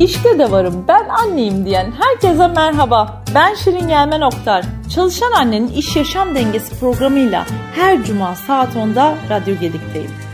İşte de varım ben anneyim diyen herkese merhaba. Ben Şirin Gelmen Oktar. Çalışan Annenin İş Yaşam Dengesi programıyla her cuma saat 10'da Radyo Gedik'teyim.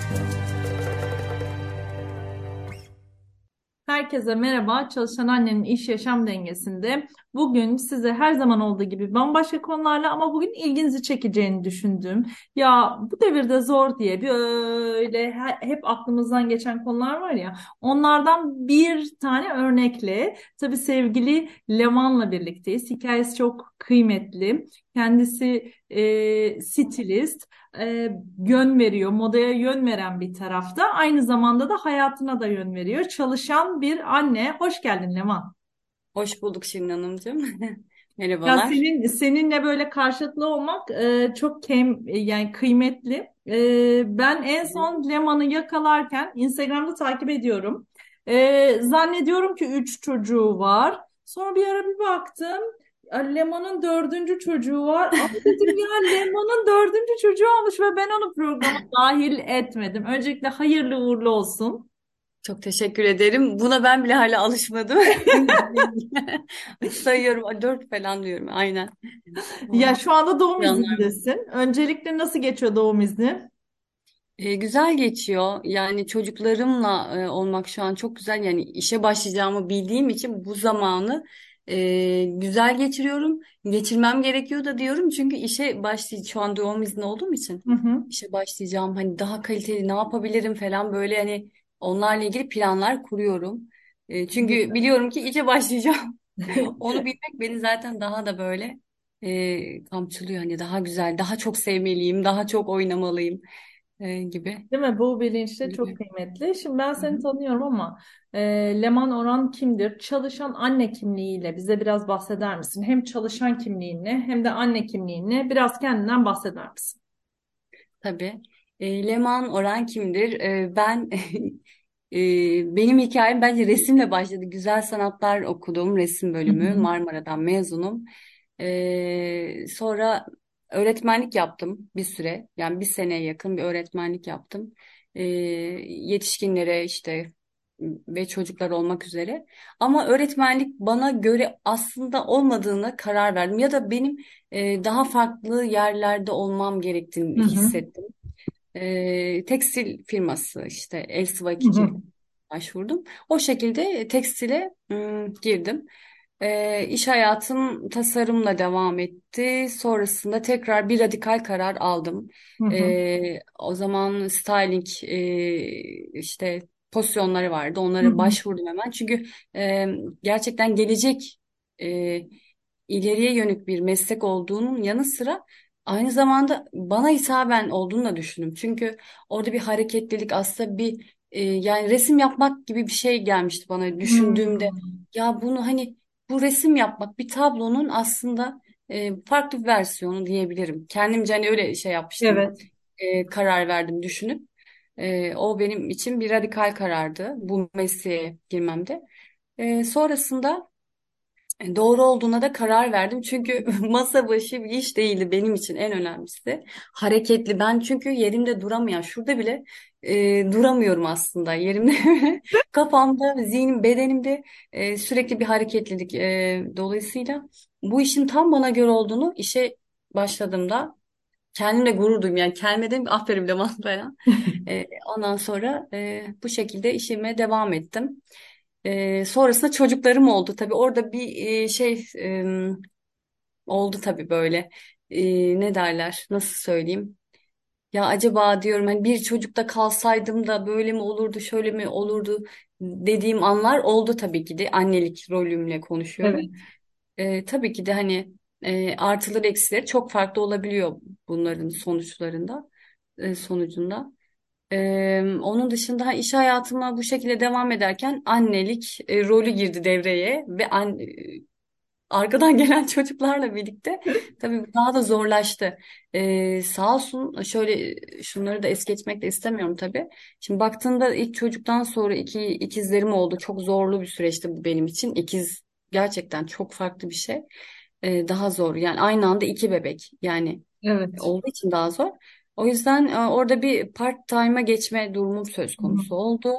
Herkese merhaba. Çalışan Annenin İş Yaşam Dengesinde bugün size her zaman olduğu gibi bambaşka konularla ama bugün ilginizi çekeceğini düşündüm. Ya bu devirde zor diye bir öyle hep aklımızdan geçen konular var ya onlardan bir tane örnekle tabii sevgili Leman'la birlikteyiz. Hikayesi çok kıymetli. Kendisi e, stilist e, yön veriyor, modaya yön veren bir tarafta. Aynı zamanda da hayatına da yön veriyor. Çalışan bir anne. Hoş geldin Leman. Hoş bulduk Şirin Hanımcığım. Ya Merhabalar. senin seninle böyle karşılıklı olmak e, çok kem yani kıymetli. E, ben en son Leman'ı yakalarken Instagram'da takip ediyorum. E, zannediyorum ki üç çocuğu var. Sonra bir ara bir baktım. Leman'ın dördüncü çocuğu var. Ama dedim ya Leman'ın dördüncü çocuğu olmuş ve ben onu programa dahil etmedim. Öncelikle hayırlı uğurlu olsun. Çok teşekkür ederim. Buna ben bile hala alışmadım. Sayıyorum. Dört falan diyorum. Aynen. Ya şu anda doğum izindesin. Öncelikle nasıl geçiyor doğum izni? E, güzel geçiyor. Yani çocuklarımla e, olmak şu an çok güzel. Yani işe başlayacağımı bildiğim için bu zamanı e, güzel geçiriyorum. Geçirmem gerekiyor da diyorum. Çünkü işe başlayacağım. Şu an doğum izni olduğum için Hı hı. işe başlayacağım. Hani daha kaliteli ne yapabilirim falan böyle hani onlarla ilgili planlar kuruyorum. E, çünkü biliyorum ki işe başlayacağım. Onu bilmek beni zaten daha da böyle e, kamçılıyor. Hani daha güzel, daha çok sevmeliyim, daha çok oynamalıyım e, gibi. Değil mi? Bu bilinç de çok kıymetli. Şimdi ben seni tanıyorum ama e, Leman Oran kimdir? Çalışan anne kimliğiyle bize biraz bahseder misin? Hem çalışan kimliğinle hem de anne kimliğinle biraz kendinden bahseder misin? Tabii. E, Leman Oran kimdir? E, ben e, benim hikayem bence resimle başladı. Güzel sanatlar okudum, resim bölümü. Marmara'dan mezunum. E, sonra öğretmenlik yaptım bir süre. Yani bir seneye yakın bir öğretmenlik yaptım. E, yetişkinlere işte ve çocuklar olmak üzere. Ama öğretmenlik bana göre aslında olmadığına karar verdim. Ya da benim e, daha farklı yerlerde olmam gerektiğini hı. hissettim. E, tekstil firması işte El Sıvakici başvurdum. O şekilde tekstile ım, girdim. E, iş hayatım tasarımla devam etti. Sonrasında tekrar bir radikal karar aldım. Hı hı. E, o zaman styling e, işte pozisyonları vardı. Hı Onlara hı. başvurdum hemen. Çünkü e, gerçekten gelecek e, ileriye yönük bir meslek olduğunun yanı sıra aynı zamanda bana hitaben olduğunu da düşündüm. Çünkü orada bir hareketlilik aslında bir e, yani resim yapmak gibi bir şey gelmişti bana düşündüğümde. Hmm. Ya bunu hani bu resim yapmak bir tablonun aslında e, farklı bir versiyonu diyebilirim. Kendimce hani öyle şey yapmıştım. Evet. E, karar verdim düşünüp. E, o benim için bir radikal karardı bu mesleğe girmemde. E, sonrasında Doğru olduğuna da karar verdim. Çünkü masa başı bir iş değildi benim için en önemlisi. Hareketli. Ben çünkü yerimde duramayan, şurada bile e, duramıyorum aslında. Yerimde, kafamda, zihnim, bedenimde e, sürekli bir hareketlilik. E, dolayısıyla bu işin tam bana göre olduğunu işe başladığımda kendimle gurur duydum. Yani kendime dedim aferin Leman falan. E, ondan sonra e, bu şekilde işime devam ettim. Ee, sonrasında çocuklarım oldu tabii orada bir e, şey e, oldu tabii böyle E, ne derler nasıl söyleyeyim ya acaba diyorum hani bir çocukta kalsaydım da böyle mi olurdu şöyle mi olurdu dediğim anlar oldu tabii ki de annelik rolümle konuşuyorum. Evet. E, tabii ki de hani e, artıları eksileri çok farklı olabiliyor bunların sonuçlarında e, sonucunda. Ee, onun dışında iş hayatıma bu şekilde devam ederken annelik e, rolü girdi devreye ve an, arkadan gelen çocuklarla birlikte tabii daha da zorlaştı. Ee, sağ olsun şöyle şunları da es geçmek de istemiyorum tabii. Şimdi baktığında ilk çocuktan sonra iki ikizlerim oldu. Çok zorlu bir süreçti bu benim için. İkiz gerçekten çok farklı bir şey. Ee, daha zor yani aynı anda iki bebek yani Evet. olduğu için daha zor. O yüzden e, orada bir part-time'a geçme durumum söz Hı hı. konusu oldu.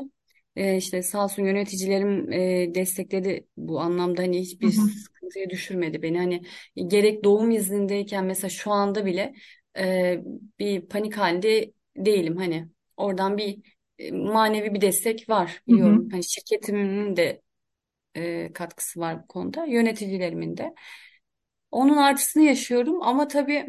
E, işte sağ olsun yöneticilerim e, destekledi bu anlamda hani Hı hiçbir hı. sıkıntıya düşürmedi beni. Hani gerek doğum iznindeyken mesela şu anda bile e, bir panik halinde değilim. Hani oradan bir e, manevi bir destek var Hı hı. biliyorum. Hani şirketimin de e, katkısı var bu konuda, yöneticilerimin de. Onun artısını yaşıyorum ama tabii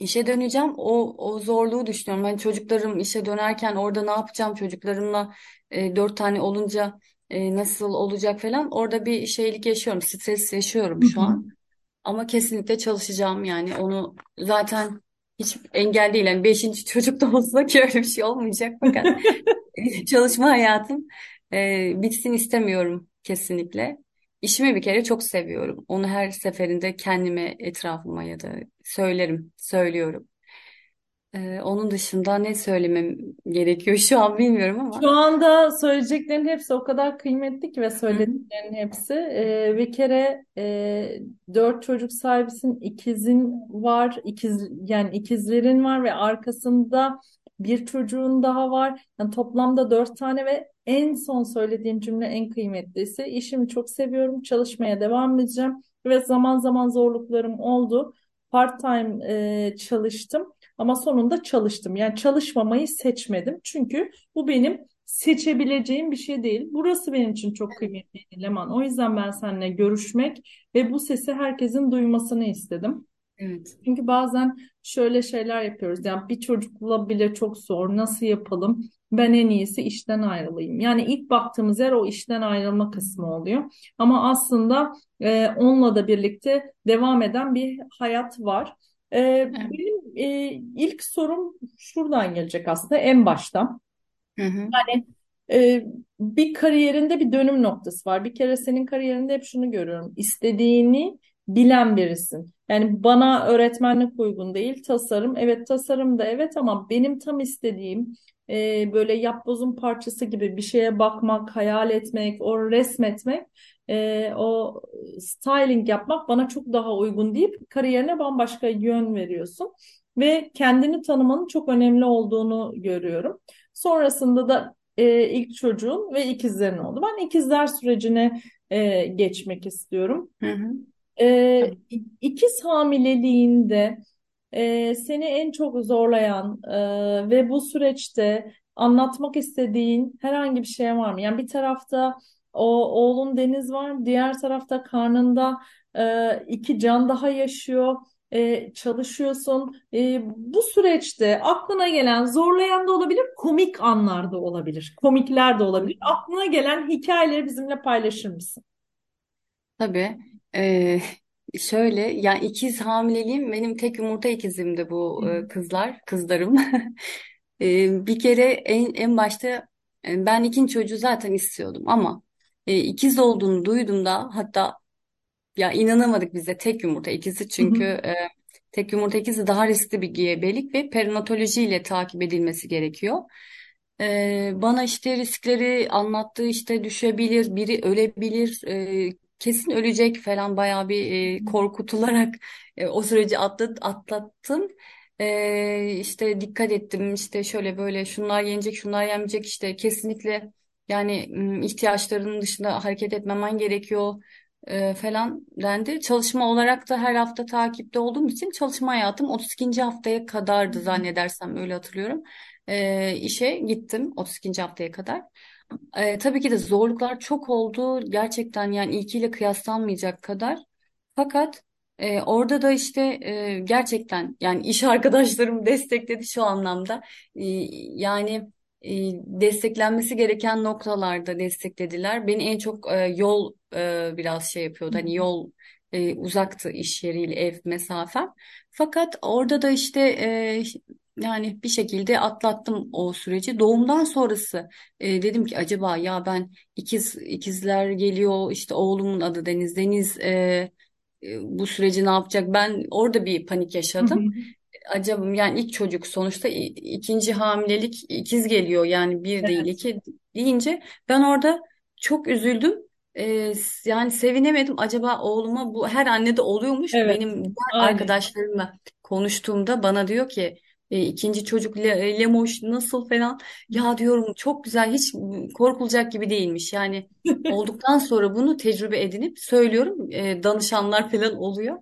işe döneceğim. O, o zorluğu düşünüyorum. Ben çocuklarım işe dönerken orada ne yapacağım çocuklarımla e, dört tane olunca e, nasıl olacak falan. Orada bir şeylik yaşıyorum, stres yaşıyorum Hı şu hı. an. Ama kesinlikle çalışacağım yani onu zaten hiç engel değil. Yani beşinci çocuk da olsa ki öyle bir şey olmayacak fakat çalışma hayatım e, bitsin istemiyorum kesinlikle. İşimi bir kere çok seviyorum. Onu her seferinde kendime, etrafıma ya da söylerim, söylüyorum. E, onun dışında ne söylemem gerekiyor şu an bilmiyorum ama. Şu anda söyleyeceklerin hepsi o kadar kıymetli ki ve söylediklerin hepsi. Ee, bir kere e, dört çocuk sahibisin, ikizin var, ikiz yani ikizlerin var ve arkasında bir çocuğun daha var. Yani toplamda dört tane ve en son söylediğin cümle en kıymetlisi. İşimi çok seviyorum, çalışmaya devam edeceğim ve zaman zaman zorluklarım oldu. Part-time e, çalıştım. Ama sonunda çalıştım. Yani çalışmamayı seçmedim. Çünkü bu benim seçebileceğim bir şey değil. Burası benim için çok kıymetli Leman. O yüzden ben seninle görüşmek ve bu sesi herkesin duymasını istedim. Evet. Çünkü bazen şöyle şeyler yapıyoruz. Yani bir çocukla bile çok zor. Nasıl yapalım? Ben en iyisi işten ayrılayım. Yani ilk baktığımız yer o işten ayrılma kısmı oluyor. Ama aslında e, onunla da birlikte devam eden bir hayat var. E, Evet. benim e, ilk sorum şuradan gelecek aslında en başta. Hı hı, Yani e, bir kariyerinde bir dönüm noktası var. Bir kere senin kariyerinde hep şunu görüyorum. İstediğini bilen birisin. Yani bana öğretmenlik uygun değil, tasarım. Evet tasarım da evet ama benim tam istediğim e, böyle yapbozun parçası gibi bir şeye bakmak, hayal etmek, o resmetmek, e, o styling yapmak bana çok daha uygun deyip kariyerine bambaşka yön veriyorsun. Ve kendini tanımanın çok önemli olduğunu görüyorum. Sonrasında da e, ilk çocuğun ve ikizlerin oldu. Ben ikizler sürecine e, geçmek istiyorum. hı hı. E, Tabii. ikiz hamileliğinde e, seni en çok zorlayan e, ve bu süreçte anlatmak istediğin herhangi bir şey var mı? Yani bir tarafta o oğlun Deniz var, diğer tarafta karnında e, iki can daha yaşıyor. E, çalışıyorsun. E, bu süreçte aklına gelen zorlayan da olabilir, komik anlar da olabilir, komikler de olabilir. Aklına gelen hikayeleri bizimle paylaşır mısın? Tabii. Ee, şöyle yani ikiz hamileliğim benim tek yumurta ikizimdi bu e, kızlar, kızlarım. Ee, bir kere en, en başta e, ben ikinci çocuğu zaten istiyordum ama e, ikiz olduğunu duyduğumda hatta ya inanamadık biz de tek yumurta ikizi çünkü e, tek yumurta ikizi daha riskli bir gebelik ve perinatoloji ile takip edilmesi gerekiyor. E, bana işte riskleri anlattı işte düşebilir, biri ölebilir, e, kesin ölecek falan bayağı bir e, korkutularak e, o süreci atlat, atlattım. E, işte dikkat ettim işte şöyle böyle şunlar yenecek şunlar yenmeyecek işte kesinlikle yani ihtiyaçlarının dışında hareket etmemen gerekiyor e, falan dendi. Çalışma olarak da her hafta takipte olduğum için çalışma hayatım 32. haftaya kadardı zannedersem öyle hatırlıyorum. E, işe gittim 32. haftaya kadar. E, tabii ki de zorluklar çok oldu. Gerçekten yani ilkiyle kıyaslanmayacak kadar. Fakat e, orada da işte e, gerçekten yani iş arkadaşlarım destekledi şu anlamda. E, yani e, desteklenmesi gereken noktalarda desteklediler. Beni en çok e, yol e, biraz şey yapıyordu. Hani yol e, uzaktı iş yeriyle ev mesafem. Fakat orada da işte e, yani bir şekilde atlattım o süreci. Doğumdan sonrası e, dedim ki acaba ya ben ikiz ikizler geliyor işte oğlumun adı Deniz. Deniz e, e, bu süreci ne yapacak? Ben orada bir panik Hı hı. yaşadım acaba yani ilk çocuk sonuçta ikinci hamilelik ikiz geliyor yani bir değil Evet. iki deyince ben orada çok üzüldüm. Ee, yani sevinemedim acaba oğluma bu her annede oluyormuş Evet. benim diğer Aynen. arkadaşlarımla konuştuğumda bana diyor ki E, ikinci çocuk Le- Lemoş nasıl falan. Ya diyorum çok güzel hiç korkulacak gibi değilmiş. Yani olduktan sonra bunu tecrübe edinip söylüyorum. E, danışanlar falan oluyor.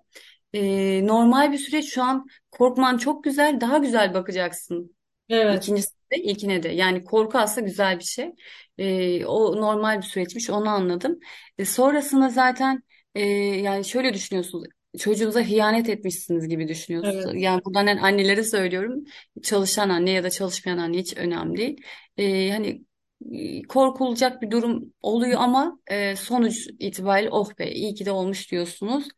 E, normal bir süreç şu an korkman çok güzel daha güzel bakacaksın. Evet, İkincisi de ilkine de. Yani korku aslında güzel bir şey. E, o normal bir süreçmiş onu anladım. E, sonrasında zaten e, yani şöyle düşünüyorsunuz. Çocuğunuza hıyanet etmişsiniz gibi düşünüyorsunuz. evet, Yani buradan yani annelere söylüyorum. Çalışan anne ya da çalışmayan anne hiç önemli değil. E, hani e, korkulacak bir durum oluyor ama e, sonuç itibariyle oh be iyi ki de olmuş diyorsunuz.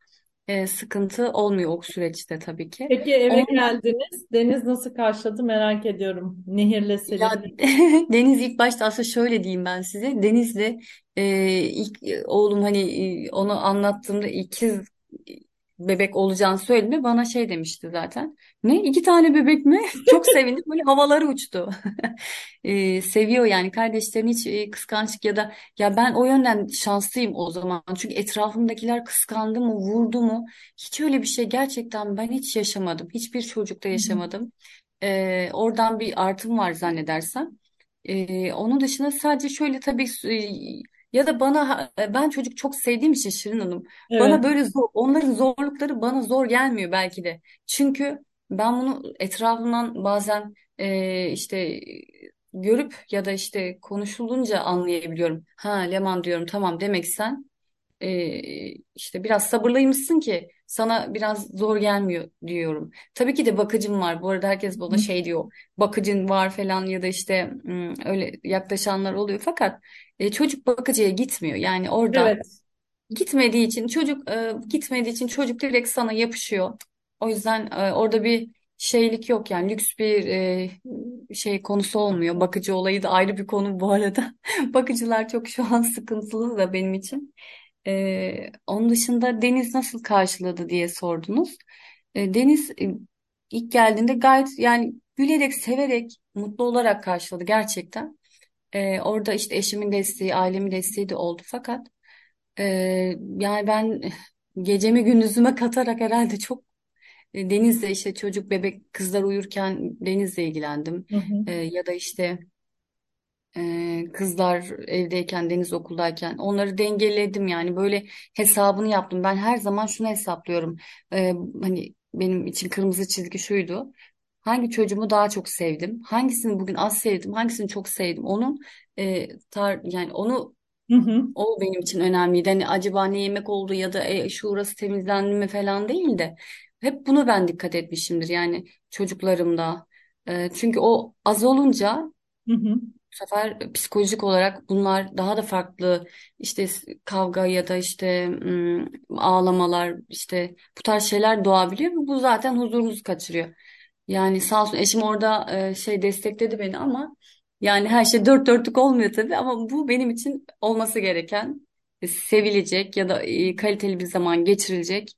E, sıkıntı olmuyor o süreçte tabii ki. Peki eve geldiniz. Deniz nasıl karşıladı merak ediyorum. Nehirle Ya Selim. Deniz ilk başta aslında şöyle diyeyim ben size. Deniz'le e, ilk e, oğlum hani e, onu anlattığımda ikiz bebek olacağını söylediğinde bana şey demişti zaten. Ne iki tane bebek mi? Çok sevindim böyle havaları uçtu. E, seviyor yani kardeşlerini hiç e, kıskançlık ya da ya ben o yönden şanslıyım o zaman. Çünkü etrafımdakiler kıskandı mı vurdu mu hiç öyle bir şey gerçekten ben hiç yaşamadım. Hiçbir çocukta yaşamadım. Ee, oradan bir artım var zannedersem. Ee, onun dışında sadece şöyle tabii e, ya da bana ben çocuk çok sevdiğim için Şirin Hanım bana Evet. böyle zor, onların zorlukları bana zor gelmiyor belki de. Çünkü ben bunu etrafımdan bazen e, işte görüp ya da işte konuşulunca anlayabiliyorum. Ha Leman diyorum tamam demek sen e, işte biraz sabırlıymışsın ki sana biraz zor gelmiyor diyorum. Tabii ki de bakıcım var. Bu arada herkes bana şey diyor. Bakıcın var falan ya da işte öyle yaklaşanlar oluyor. Fakat e, çocuk bakıcıya gitmiyor. Yani orada Evet. gitmediği için çocuk e, gitmediği için çocuk direkt sana yapışıyor. O yüzden e, orada bir şeylik yok yani lüks bir e, şey konusu olmuyor. Bakıcı olayı da ayrı bir konu bu arada. Bakıcılar çok şu an sıkıntılı da benim için. Ee, onun dışında Deniz nasıl karşıladı diye sordunuz. Ee, Deniz e, ilk geldiğinde gayet yani gülerek, severek, mutlu olarak karşıladı gerçekten. Ee, orada işte eşimin desteği, ailemin desteği de oldu fakat e, yani ben gecemi gündüzüme katarak herhalde çok e, Deniz'le işte çocuk bebek kızlar uyurken Deniz'le ilgilendim. Hı hı. Ee, ya da işte Ee, kızlar evdeyken, Deniz okuldayken onları dengeledim yani böyle hesabını yaptım. Ben her zaman şunu hesaplıyorum. Ee, hani benim için kırmızı çizgi şuydu. Hangi çocuğumu daha çok sevdim? Hangisini bugün az sevdim? Hangisini çok sevdim? Onun e, tar yani onu Hı hı. o benim için önemliydi. Hani acaba ne yemek oldu ya da e, şu orası temizlendi mi falan değil de hep bunu ben dikkat etmişimdir yani çocuklarımda. E, çünkü o az olunca Hı hı. Sefer psikolojik olarak bunlar daha da farklı işte kavga ya da işte ağlamalar işte bu tarz şeyler doğabiliyor bu zaten huzurunuzu kaçırıyor. Yani sağ olsun eşim orada e, şey destekledi beni ama yani her şey dört dörtlük olmuyor tabii ama bu benim için olması gereken e, sevilecek ya da e, kaliteli bir zaman geçirilecek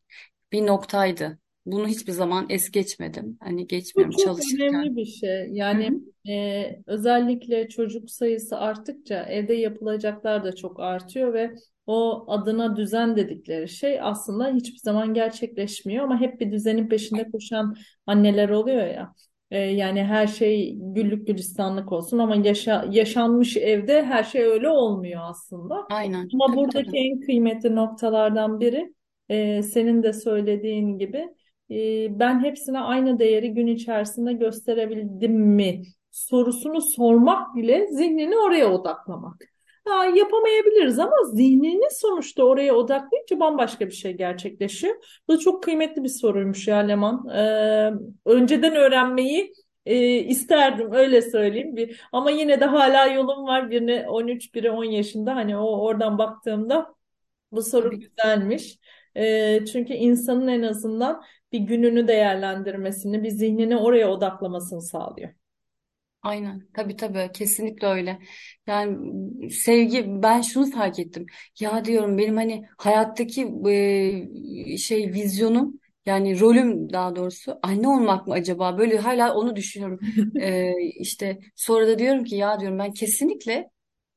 bir noktaydı. Bunu hiçbir zaman es geçmedim. Hani Bu geçmiyorum çok çalışırken. önemli bir şey. Yani e, özellikle çocuk sayısı arttıkça evde yapılacaklar da çok artıyor ve o adına düzen dedikleri şey aslında hiçbir zaman gerçekleşmiyor ama hep bir düzenin peşinde koşan anneler oluyor ya. E, yani her şey güllük gülistanlık olsun ama yaşa, yaşanmış evde her şey öyle olmuyor aslında. Aynen. Ama Tabii buradaki tabii. en kıymetli noktalardan biri e, senin de söylediğin gibi e, ben hepsine aynı değeri gün içerisinde gösterebildim mi sorusunu sormak bile zihnini oraya odaklamak. Ha, yapamayabiliriz ama zihnini sonuçta oraya odaklayınca bambaşka bir şey gerçekleşiyor. Bu çok kıymetli bir soruymuş ya Leman. Ee, önceden öğrenmeyi e, isterdim öyle söyleyeyim. Bir, ama yine de hala yolum var. Birini 13, biri 10 yaşında. Hani o oradan baktığımda bu soru güzelmiş. Ee, çünkü insanın en azından bir gününü değerlendirmesini, bir zihnini oraya odaklamasını sağlıyor. Aynen. Tabii tabii. Kesinlikle öyle. Yani sevgi ben şunu fark ettim. Ya diyorum benim hani hayattaki e, şey vizyonum yani rolüm daha doğrusu anne olmak mı acaba? Böyle hala onu düşünüyorum. E, işte sonra da diyorum ki ya diyorum ben kesinlikle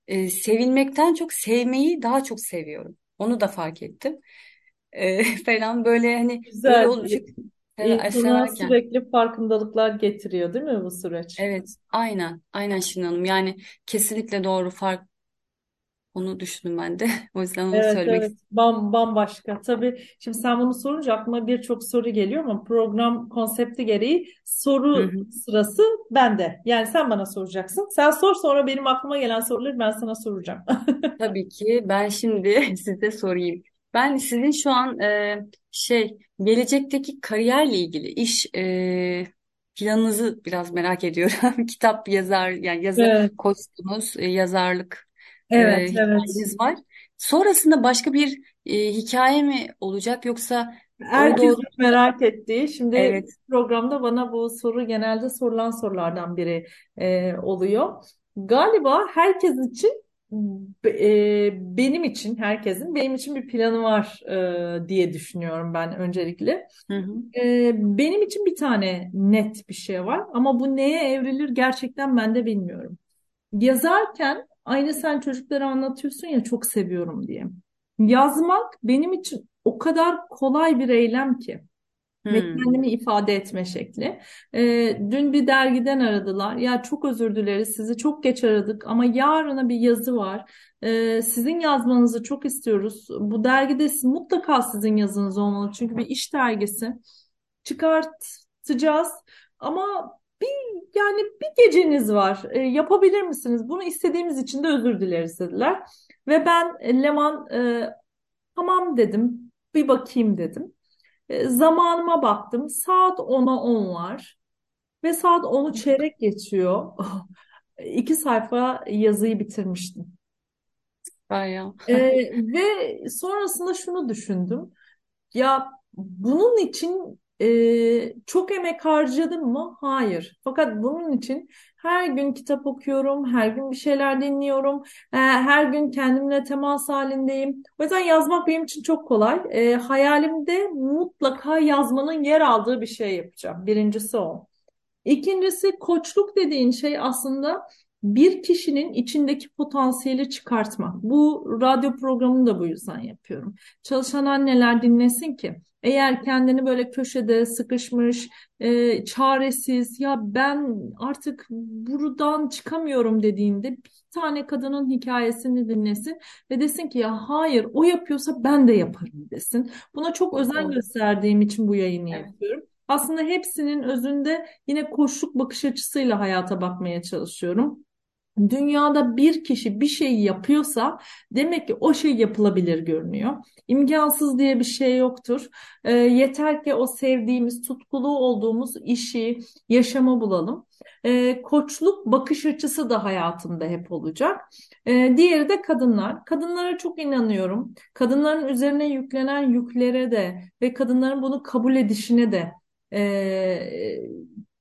e, sevilmekten çok sevmeyi daha çok seviyorum. Onu da fark ettim. E, falan böyle hani böyle Güzel Sever- İnsana severken. sürekli farkındalıklar getiriyor, değil mi bu süreç? Evet, aynen. Aynen Şirin Hanım. Yani kesinlikle doğru fark onu düşündüm ben de. O yüzden onu Evet söylemek evet istedim. Bam, bambaşka. Tabii şimdi sen bunu sorunca aklıma birçok soru geliyor ama program konsepti gereği Hı soru hı. sırası bende. Yani sen bana soracaksın. Sen sor sonra benim aklıma gelen soruları ben sana soracağım. Tabii ki ben şimdi size sorayım. Ben sizin şu an e, şey gelecekteki kariyerle ilgili iş e, planınızı biraz merak ediyorum. Kitap yazar yani yazı Evet, koçsunuz, e, yazarlık e, evet, evet. hikayeniz var. Sonrasında başka bir e, hikaye mi olacak yoksa doğru Herkesin merak ettiği, şimdi evet. programda bana bu soru genelde sorulan sorulardan biri e, oluyor. Galiba herkes için, e, benim için, herkesin benim için bir planı var e, diye düşünüyorum ben öncelikle. Hı hı. E, benim için bir tane net bir şey var ama bu neye evrilir gerçekten ben de bilmiyorum. Yazarken aynı sen çocuklara anlatıyorsun ya çok seviyorum diye. Yazmak benim için o kadar kolay bir eylem ki ve Hmm. kendimi ifade etme şekli. Ee, dün bir dergiden aradılar. Ya çok özür dileriz sizi çok geç aradık ama yarına bir yazı var. Ee, sizin yazmanızı çok istiyoruz. Bu dergide mutlaka sizin yazınız olmalı çünkü bir iş dergisi çıkartacağız. Ama bir yani bir geceniz var. E, yapabilir misiniz? Bunu istediğimiz için de özür dileriz dediler. Ve ben Leman e, tamam dedim. Bir bakayım dedim. E, zamanıma baktım. Saat 10'a 10 var. Ve saat 10'u çeyrek geçiyor. İki sayfa yazıyı bitirmiştim. Bayağı. E, ve sonrasında şunu düşündüm. Ya bunun için e, çok emek harcadım mı? Hayır. Fakat bunun için her gün kitap okuyorum, her gün bir şeyler dinliyorum, e, her gün kendimle temas halindeyim. O yüzden yazmak benim için çok kolay. E, hayalimde mutlaka yazmanın yer aldığı bir şey yapacağım. Birincisi o. İkincisi koçluk dediğin şey aslında bir kişinin içindeki potansiyeli çıkartmak. Bu radyo programını da bu yüzden yapıyorum. Çalışan anneler dinlesin ki eğer kendini böyle köşede sıkışmış, e, çaresiz, ya ben artık buradan çıkamıyorum dediğinde bir tane kadının hikayesini dinlesin ve desin ki ya hayır o yapıyorsa ben de yaparım desin. Buna çok özen gösterdiğim için bu yayını Evet. yapıyorum. Aslında hepsinin özünde Yine koçluk bakış açısıyla hayata bakmaya çalışıyorum. Dünyada bir kişi bir şeyi yapıyorsa demek ki o şey yapılabilir görünüyor. İmkansız diye bir şey yoktur. E, yeter ki o sevdiğimiz, tutkulu olduğumuz işi, yaşamı bulalım. E, koçluk bakış açısı da hayatımda hep olacak. E, diğeri de kadınlar. Kadınlara çok inanıyorum. Kadınların üzerine yüklenen yüklere de ve kadınların bunu kabul edişine de e,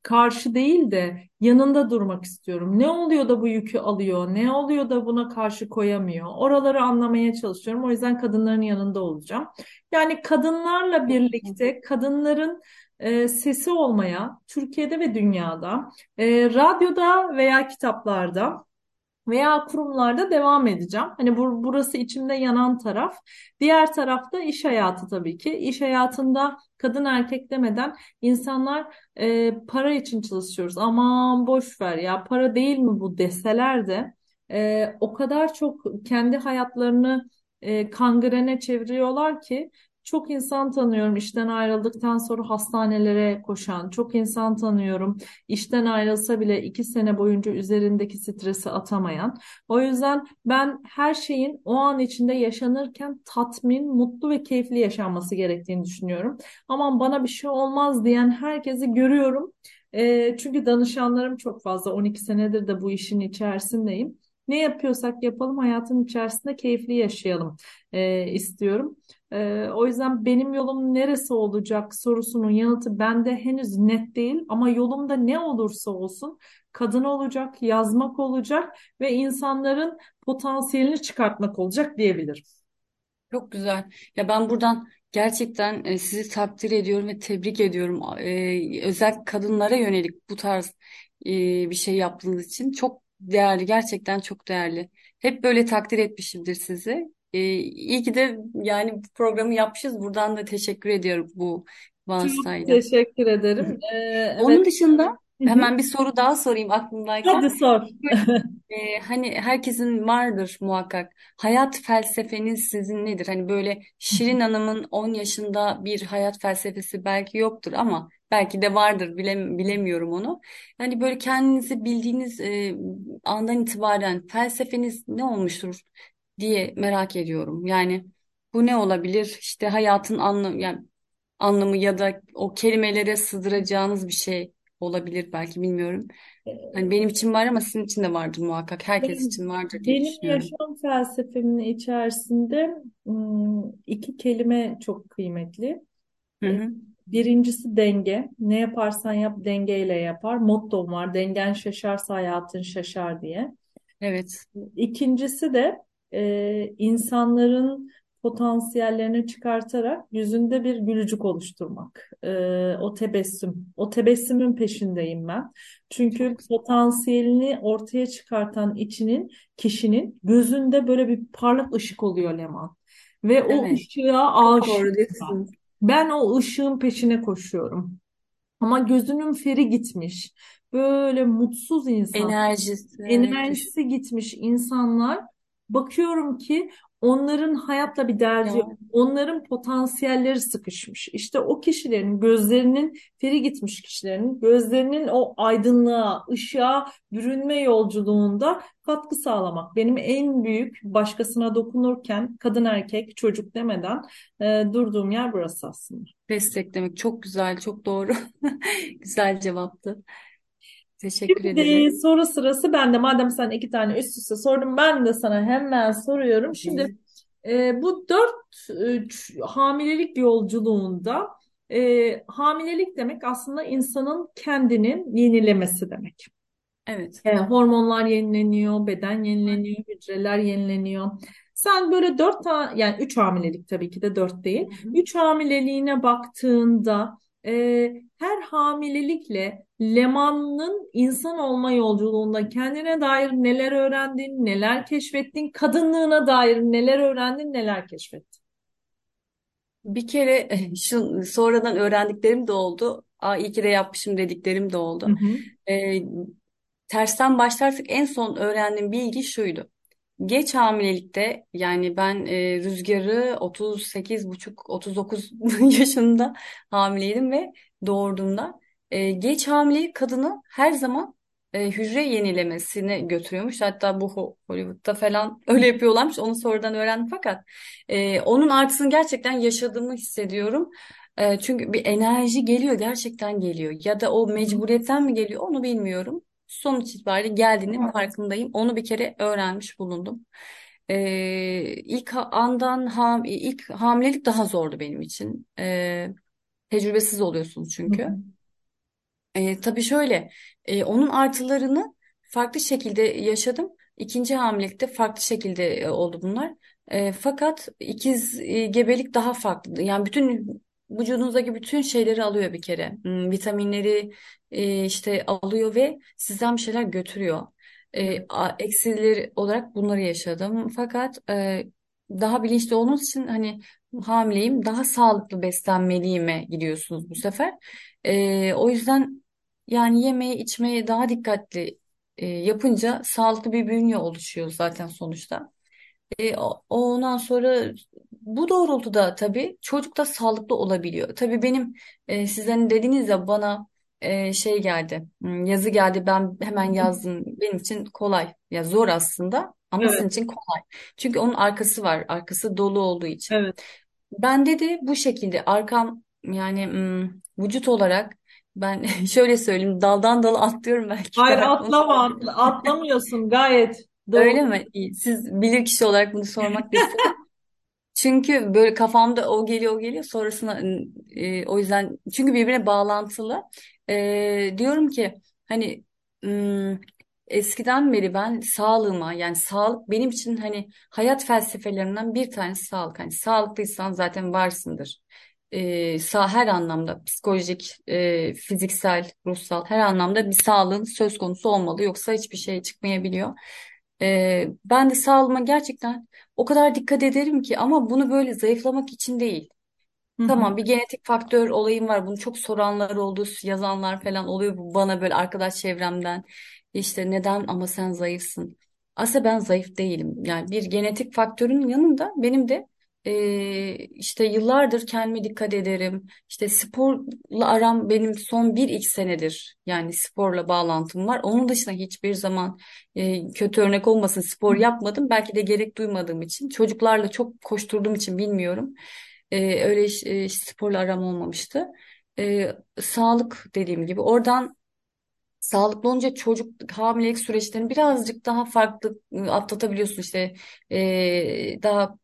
karşı değil de yanında durmak istiyorum. Ne oluyor da bu yükü alıyor? Ne oluyor da buna karşı koyamıyor? Oraları anlamaya çalışıyorum. O yüzden kadınların yanında olacağım. Yani kadınlarla birlikte kadınların e, sesi olmaya Türkiye'de ve dünyada, e, radyoda veya kitaplarda veya kurumlarda devam edeceğim. Hani bur burası içimde yanan taraf. Diğer tarafta iş hayatı tabii ki. İş hayatında kadın erkek demeden insanlar e, para için çalışıyoruz. Aman boş ver ya para değil mi bu deseler de e, o kadar çok kendi hayatlarını e, kangrene çeviriyorlar ki çok insan tanıyorum işten ayrıldıktan sonra hastanelere koşan, çok insan tanıyorum işten ayrılsa bile iki sene boyunca üzerindeki stresi atamayan. O yüzden ben her şeyin o an içinde yaşanırken tatmin, mutlu ve keyifli yaşanması gerektiğini düşünüyorum. Aman bana bir şey olmaz diyen herkesi görüyorum. E, çünkü danışanlarım çok fazla. 12 senedir de bu işin içerisindeyim. Ne yapıyorsak yapalım hayatın içerisinde keyifli yaşayalım e, istiyorum. E, o yüzden benim yolum neresi olacak sorusunun yanıtı bende henüz net değil ama yolumda ne olursa olsun kadın olacak, yazmak olacak ve insanların potansiyelini çıkartmak olacak diyebilirim. Çok güzel. Ya ben buradan gerçekten e, sizi takdir ediyorum ve tebrik ediyorum. E, özel kadınlara yönelik bu tarz e, bir şey yaptığınız için çok değerli, gerçekten çok değerli. Hep böyle takdir etmişimdir sizi. E, iyi ki de yani bu programı yapmışız. Buradan da teşekkür ediyorum bu Çok vasıtayla. teşekkür ederim. Ee, evet. Onun dışında Hı hı. hemen bir soru daha sorayım Hadi aklımdayken. sor. Ee, hani herkesin vardır muhakkak. Hayat felsefeniz sizin nedir? Hani böyle Şirin Hanım'ın 10 yaşında bir hayat felsefesi belki yoktur ama belki de vardır bilem bilemiyorum onu. Yani böyle kendinizi bildiğiniz e, andan itibaren felsefeniz ne olmuştur diye merak ediyorum. Yani bu ne olabilir? İşte hayatın anlamı yani anlamı ya da o kelimelere sığdıracağınız bir şey olabilir belki bilmiyorum. Hani benim için var ama sizin için de vardır muhakkak. Herkes Benim, için vardır diye benim düşünüyorum. yaşam felsefemin içerisinde iki kelime çok kıymetli. Hı hı. Birincisi denge. Ne yaparsan yap dengeyle yapar. Mottom var. Dengen şaşarsa hayatın şaşar diye. Evet, İkincisi de e, insanların potansiyellerini çıkartarak yüzünde bir gülücük oluşturmak. E, o tebessüm. O tebessümün peşindeyim ben. Çünkü potansiyelini ortaya çıkartan içinin, kişinin gözünde böyle bir parlak ışık oluyor Leman. Ve o Evet, ışığa çok aşığım doğru ben. o ışığın peşine koşuyorum. Ama gözünün feri gitmiş. Böyle mutsuz insan Enerjisi, evet enerjisi gitmiş insanlar bakıyorum ki onların hayatla bir derdi yok. Onların potansiyelleri sıkışmış. İşte o kişilerin gözlerinin feri gitmiş kişilerin gözlerinin o aydınlığa, ışığa bürünme yolculuğunda katkı sağlamak. Benim en büyük başkasına dokunurken kadın erkek çocuk demeden e, durduğum yer burası aslında. desteklemek çok güzel, çok doğru. Güzel cevaptı. Teşekkür Şimdi ederim. soru sırası bende. Madem sen iki tane üst üste sordun ben de sana hemen soruyorum. Şimdi e, bu dört e, hamilelik yolculuğunda e, hamilelik demek aslında insanın kendini yenilemesi demek. Evet. E, hormonlar yenileniyor, beden yenileniyor, hücreler yenileniyor. Sen böyle dört tane yani üç hamilelik tabii ki de dört Hı değil. hı. Üç hamileliğine baktığında e, her hamilelikle Leman'ın insan olma yolculuğunda kendine dair neler öğrendin, neler keşfettin, kadınlığına dair neler öğrendin, neler keşfettin. Bir kere şu sonradan öğrendiklerim de oldu. Aa, iyi ki de yapmışım dediklerim de Hı oldu. hı. Ee, tersten başlarsak en son öğrendiğim bilgi şuydu. Geç hamilelikte yani ben e, Rüzgar'ı 38 buçuk 39 yaşında hamileydim ve doğurduğumda e, geç hamilelik kadını her zaman e, hücre yenilemesine götürüyormuş. Hatta bu Ho- Hollywood'da falan öyle yapıyorlarmış. Onu sonradan öğrendim fakat e, onun artısını gerçekten yaşadığımı hissediyorum. E, çünkü bir enerji geliyor gerçekten geliyor ya da o mecburiyetten mi geliyor onu bilmiyorum. Sonuç itibariyle geldiğinin farkındayım. Onu bir kere öğrenmiş bulundum. Ee, ilk andan ham, ilk hamilelik daha zordu benim için. Ee, tecrübesiz oluyorsunuz Hı hı. çünkü. Ee, tabii şöyle, e, onun artılarını farklı şekilde yaşadım. İkinci hamilelikte farklı şekilde e, oldu bunlar. E, fakat ikiz e, gebelik daha farklı. Yani bütün vücudunuzdaki bütün şeyleri alıyor bir kere. Hmm, vitaminleri e, işte alıyor ve sizden bir şeyler götürüyor. E, eksileri olarak bunları yaşadım. Fakat e, daha bilinçli olduğunuz için hani hamileyim, daha sağlıklı beslenmeliyime gidiyorsunuz bu sefer. E, o yüzden yani yemeye içmeye daha dikkatli e, yapınca sağlıklı bir bünye oluşuyor zaten sonuçta. E, ondan sonra bu doğrultuda tabii çocuk da sağlıklı olabiliyor. Tabii benim e, sizlerin dediğiniz ya bana e, şey geldi, hmm, yazı geldi ben hemen yazdım. Benim için kolay. Ya zor aslında ama sizin Evet, için kolay. Çünkü onun arkası var, arkası dolu olduğu için. evet. Bende de bu şekilde arkam yani hmm, vücut olarak ben şöyle söyleyeyim daldan dala atlıyorum belki Hayır. Onu atlama, atla- atlamıyorsun gayet doğru. Öyle mi? İyi. Siz bilir kişi olarak bunu sormak istedim. Çünkü böyle kafamda o geliyor o geliyor sonrasında e, o yüzden çünkü birbirine bağlantılı. E, diyorum ki hani hmm, eskiden beri ben sağlığıma yani sağlık benim için hani hayat felsefelerimden bir tanesi sağlık. Hani sağlıklıysan zaten varsındır. E, sağ her anlamda psikolojik, e, fiziksel, ruhsal her anlamda bir sağlığın söz konusu olmalı yoksa hiçbir şey çıkmayabiliyor. E, ben de sağlığıma gerçekten o kadar dikkat ederim ki ama bunu böyle zayıflamak için değil. Hı hı. Tamam bir genetik faktör olayım var. Bunu çok soranlar oldu, yazanlar falan oluyor bana böyle arkadaş çevremden. İşte neden ama sen zayıfsın. Aslında ben zayıf değilim. Yani bir genetik faktörün yanında benim de eee, işte yıllardır kendime dikkat ederim. İşte sporla aram benim son bir iki senedir yani sporla bağlantım var. Onun dışında hiçbir zaman eee, kötü örnek olmasın spor yapmadım. Belki de gerek duymadığım için çocuklarla çok koşturduğum için bilmiyorum. Ee, öyle e, sporla aram olmamıştı. Ee, sağlık dediğim gibi oradan sağlıklı olunca çocuk hamilelik süreçlerini birazcık daha farklı e, atlatabiliyorsun işte Ee, daha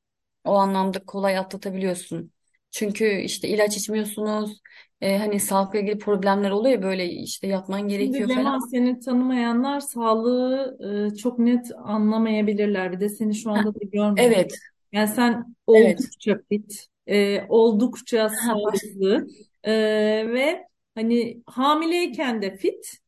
o anlamda kolay atlatabiliyorsun. Çünkü işte ilaç içmiyorsunuz. Ee, hani sağlıkla ilgili problemler oluyor ya böyle işte yatman Şimdi gerekiyor falan. Leman seni tanımayanlar sağlığı e, çok net anlamayabilirler. Bir de seni şu anda da görmüyor. evet, Yani sen evet. oldukça fit, e, oldukça Ha, baş... sağlıklı e, ve hani hamileyken de fit,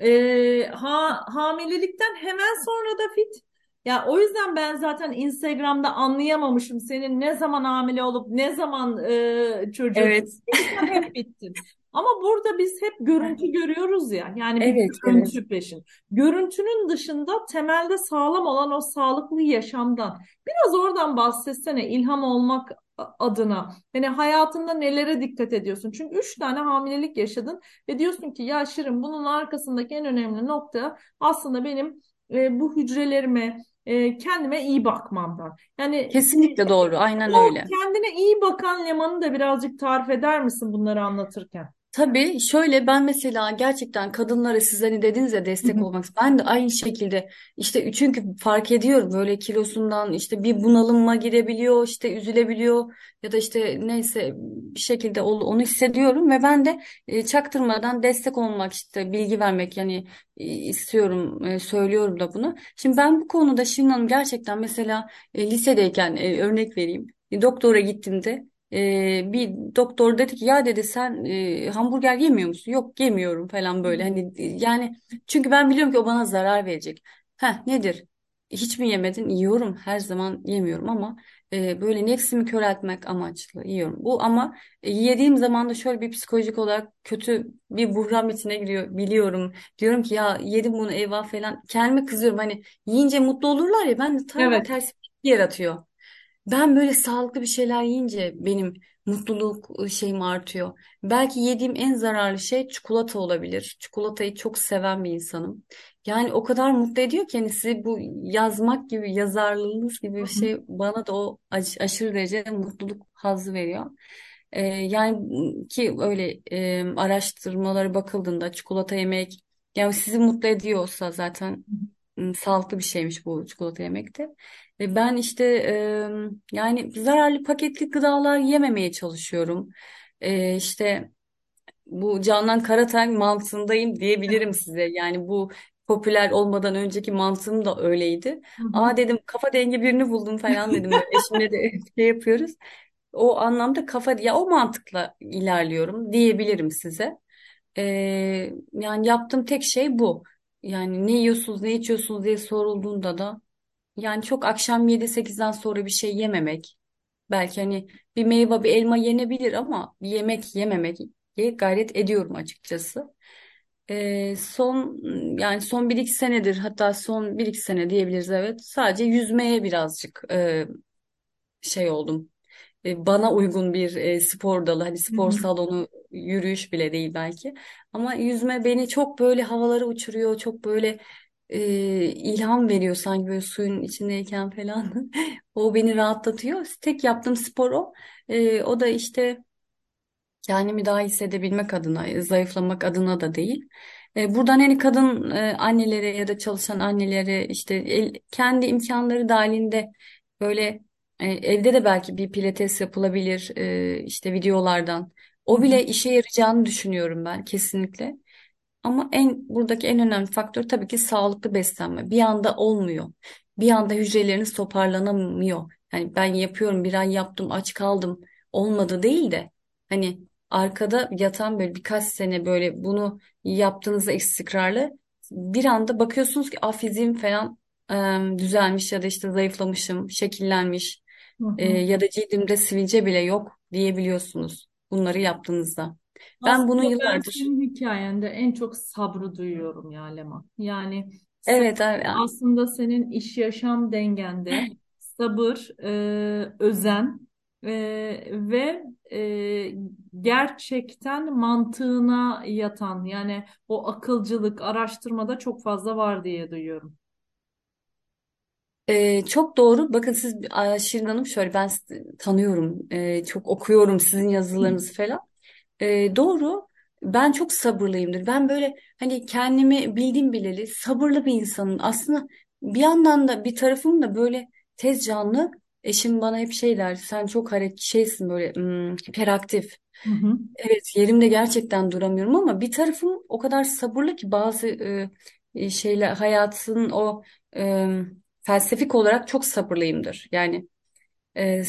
e, ha, hamilelikten hemen sonra da fit. Ya o yüzden ben zaten Instagram'da anlayamamışım senin ne zaman hamile olup ne zaman e, çocuğu. Evet, sen hep bittin. Ama burada biz hep görüntü görüyoruz ya. Yani bir evet, evet. görüntü peşin. Görüntünün dışında temelde sağlam olan o sağlıklı yaşamdan. Biraz oradan bahsetsene ilham olmak adına. Yani hayatında nelere dikkat ediyorsun? Çünkü üç tane hamilelik yaşadın ve diyorsun ki ya Şirin bunun arkasındaki en önemli nokta aslında benim e, bu hücrelerime, e, kendime iyi bakmamdan. Yani Kesinlikle doğru. Aynen o öyle. kendine iyi bakan Leman'ı da birazcık tarif eder misin bunları anlatırken? Tabii şöyle ben mesela gerçekten kadınlara siz hani dediniz ya Hı destek hı. olmak ben de aynı şekilde işte çünkü fark ediyorum böyle kilosundan işte bir bunalıma girebiliyor işte üzülebiliyor ya da işte neyse bir şekilde onu onu hissediyorum ve ben de e, çaktırmadan destek olmak işte bilgi vermek yani e, istiyorum e, söylüyorum da bunu. Şimdi ben bu konuda Şirin Hanım gerçekten mesela e, lisedeyken e, örnek vereyim. E, doktora gittiğimde ee, bir doktor dedi ki ya dedi sen e, hamburger yemiyor musun? Yok yemiyorum falan böyle. Hani e, yani çünkü ben biliyorum ki o bana zarar verecek. Heh nedir? Hiç mi yemedin? Yiyorum. Her zaman yemiyorum ama e, böyle nefsimi köreltmek amaçlı yiyorum. Bu ama e, yediğim zaman da şöyle bir psikolojik olarak kötü bir buhran içine giriyor biliyorum. Diyorum ki ya yedim bunu eyvah falan. Kendime kızıyorum. Hani yiyince mutlu olurlar ya ben de ta Evet. tersi bir etki yaratıyor. Ben böyle sağlıklı bir şeyler yiyince benim mutluluk şeyim artıyor. Belki yediğim en zararlı şey çikolata olabilir. Çikolatayı çok seven bir insanım. Yani o kadar mutlu ediyor ki hani size bu yazmak gibi, yazarlığınız gibi bir şey bana da o aş- aşırı derecede mutluluk hazzı veriyor. Ee, yani ki öyle e, araştırmalara bakıldığında çikolata yemek yani sizi mutlu ediyorsa zaten sağlıklı bir şeymiş bu çikolata yemek de. Ve ben işte e, yani zararlı paketli gıdalar yememeye çalışıyorum. E, işte bu Canan Karatay mantığındayım diyebilirim size. Yani bu popüler olmadan önceki mantığım da öyleydi. Hı hı. Aa dedim kafa dengi birini buldum falan dedim. Böyle eşimle de şey yapıyoruz. O anlamda kafa ya o mantıkla ilerliyorum diyebilirim size. E, yani yaptığım tek şey bu. Yani ne yiyorsunuz, ne içiyorsunuz diye sorulduğunda da yani çok akşam yedi sekizden sonra bir şey yememek. Belki hani bir meyve, bir elma yenebilir ama bir yemek yememek gayret ediyorum açıkçası. Ee, son yani son bir iki senedir hatta son bir iki sene diyebiliriz evet. Sadece yüzmeye birazcık e, şey oldum. E, bana uygun bir e, spor dalı hani spor salonu yürüyüş bile değil belki. Ama yüzme beni çok böyle havalara uçuruyor. Çok böyle e, ilham veriyor sanki böyle suyun içindeyken falan. O beni rahatlatıyor. Tek yaptığım spor o. E, o da işte kendimi daha hissedebilmek adına, zayıflamak adına da değil. E, buradan hani kadın e, annelere ya da çalışan annelere işte el- kendi imkanları dahilinde böyle e, evde de belki bir pilates yapılabilir e, işte videolardan. O hı. bile işe yarayacağını düşünüyorum ben kesinlikle. Ama en buradaki en önemli faktör tabii ki sağlıklı beslenme. Bir anda olmuyor. Bir anda hücreleriniz toparlanamıyor. Yani ben yapıyorum bir ay yaptım aç kaldım olmadı değil de hani arkada yatan böyle birkaç sene böyle bunu yaptığınızda istikrarlı bir anda bakıyorsunuz ki ah fiziğim falan em, düzelmiş ya da işte zayıflamışım, şekillenmiş. Hı e, hı. ya da cildimde sivilce bile yok diyebiliyorsunuz bunları yaptığınızda. Ben bunu Aslında ben yıllardır senin hikayende en çok sabrı duyuyorum ya Leman. Yani evet evet aslında senin iş yaşam dengende sabır, e, özen e, ve e, gerçekten mantığına yatan yani o akılcılık araştırmada çok fazla var diye duyuyorum. Ee, çok doğru. Bakın siz Şirin Hanım şöyle ben tanıyorum. Ee, çok okuyorum sizin yazılarınızı falan. Ee, doğru. Ben çok sabırlıyımdır. Ben böyle hani kendimi bildim bileli sabırlı bir insanım. Aslında bir yandan da bir tarafım da böyle tez canlı. Eşim bana hep şey der. Sen çok hareket şeysin böyle hmm, hiperaktif. Hı hı. Evet yerimde gerçekten duramıyorum ama bir tarafım o kadar sabırlı ki bazı e, e, şeyler hayatın o e, felsefik olarak çok sabırlıyımdır. Yani e,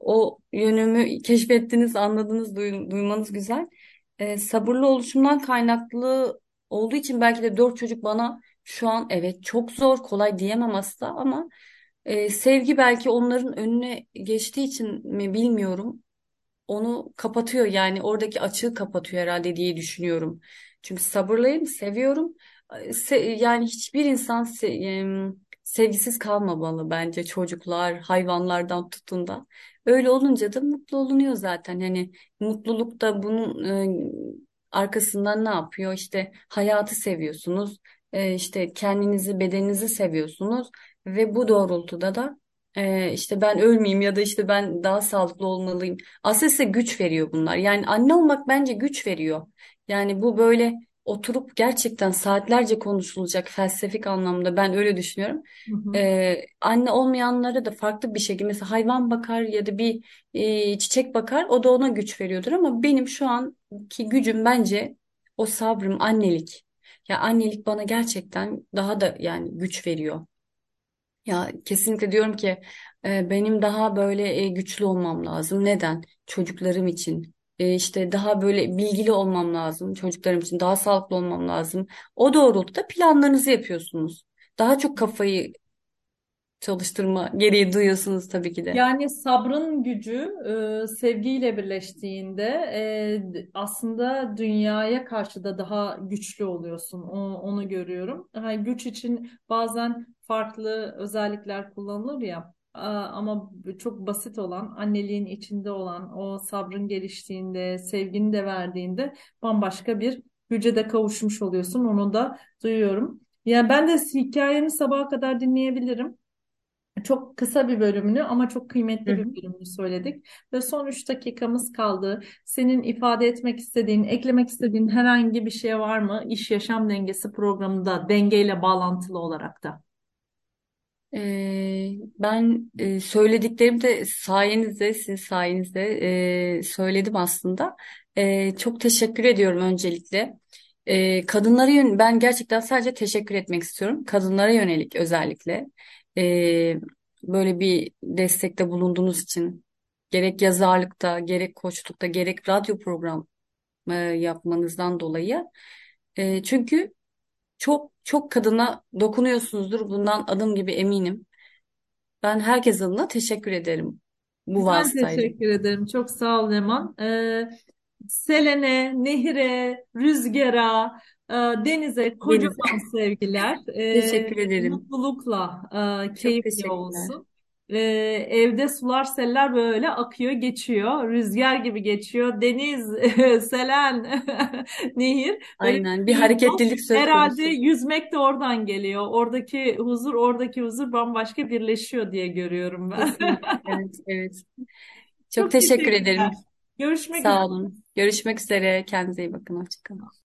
o yönümü keşfettiniz, anladınız, duy- duymanız güzel. E, sabırlı oluşumdan kaynaklı olduğu için belki de dört çocuk bana şu an evet çok zor, kolay diyemem asla ama e, sevgi belki onların önüne geçtiği için mi bilmiyorum onu kapatıyor yani oradaki açığı kapatıyor herhalde diye düşünüyorum. Çünkü sabırlıyım, seviyorum. Se- yani hiçbir insan se- sevgisiz kalmamalı bence çocuklar, hayvanlardan tutun da. Öyle olunca da mutlu olunuyor zaten. Hani mutluluk da bunun e, arkasından ne yapıyor? İşte hayatı seviyorsunuz, e, işte kendinizi, bedeninizi seviyorsunuz ve bu doğrultuda da e, işte ben ölmeyeyim ya da işte ben daha sağlıklı olmalıyım. Aslında güç veriyor bunlar. Yani anne olmak bence güç veriyor. Yani bu böyle oturup gerçekten saatlerce konuşulacak felsefik anlamda ben öyle düşünüyorum. Hı hı. Ee, anne olmayanlara da farklı bir şekilde mesela hayvan bakar ya da bir e, çiçek bakar o da ona güç veriyordur ama benim şu anki gücüm bence o sabrım annelik. Ya annelik bana gerçekten daha da yani güç veriyor. Ya kesinlikle diyorum ki e, benim daha böyle e, güçlü olmam lazım. Neden? Çocuklarım için. E, işte daha böyle bilgili olmam lazım. Çocuklarım için daha sağlıklı olmam lazım. O doğrultuda planlarınızı yapıyorsunuz. Daha çok kafayı çalıştırma gereği duyuyorsunuz tabii ki de. Yani sabrın gücü e, sevgiyle birleştiğinde e, aslında dünyaya karşı da daha güçlü oluyorsun. O- onu görüyorum. Ha, güç için bazen farklı özellikler kullanılır ya. A- Ama çok basit olan, anneliğin içinde olan, o sabrın geliştiğinde, sevgini de verdiğinde bambaşka bir güce de kavuşmuş oluyorsun. Onu da duyuyorum. Yani ben de hikayeni sabaha kadar dinleyebilirim. Çok kısa bir bölümünü ama çok kıymetli bir bölümünü söyledik. Ve son 3 dakikamız kaldı. Senin ifade etmek istediğin, eklemek istediğin herhangi bir şey var mı? İş yaşam dengesi programında dengeyle bağlantılı olarak da. Ben e, söylediklerimi de sayenizde, sizin sayenizde söyledim aslında. Çok teşekkür ediyorum öncelikle. Kadınlara yön ben gerçekten sadece teşekkür etmek istiyorum. Kadınlara yönelik özellikle böyle bir destekte bulunduğunuz için gerek yazarlıkta, gerek koçlukta, gerek radyo program yapmanızdan dolayı. Çünkü çok çok kadına dokunuyorsunuzdur. Bundan adım gibi eminim. Ben herkes adına teşekkür ederim bu Ben vasıtayla. teşekkür ederim. Çok sağ ol Leman. Ee, Selene, Nehire, Rüzgar'a, e, Deniz'e Deniz. kocaman sevgiler. Ee, Teşekkür ederim. mutlulukla, e, teşekkürler. olsun. Ee, evde sular, seller böyle akıyor, geçiyor. Rüzgar gibi geçiyor. Deniz, Selen, Nehir. Aynen. Bir hareketlilik söz Herhalde konusu. yüzmek de oradan geliyor. Oradaki huzur, oradaki huzur bambaşka birleşiyor diye görüyorum ben. Evet, evet. Çok Çok teşekkür ederim. Görüşmek Sağ üzere. olun. Görüşmek üzere. Kendinize iyi bakın. Hoşça kalın.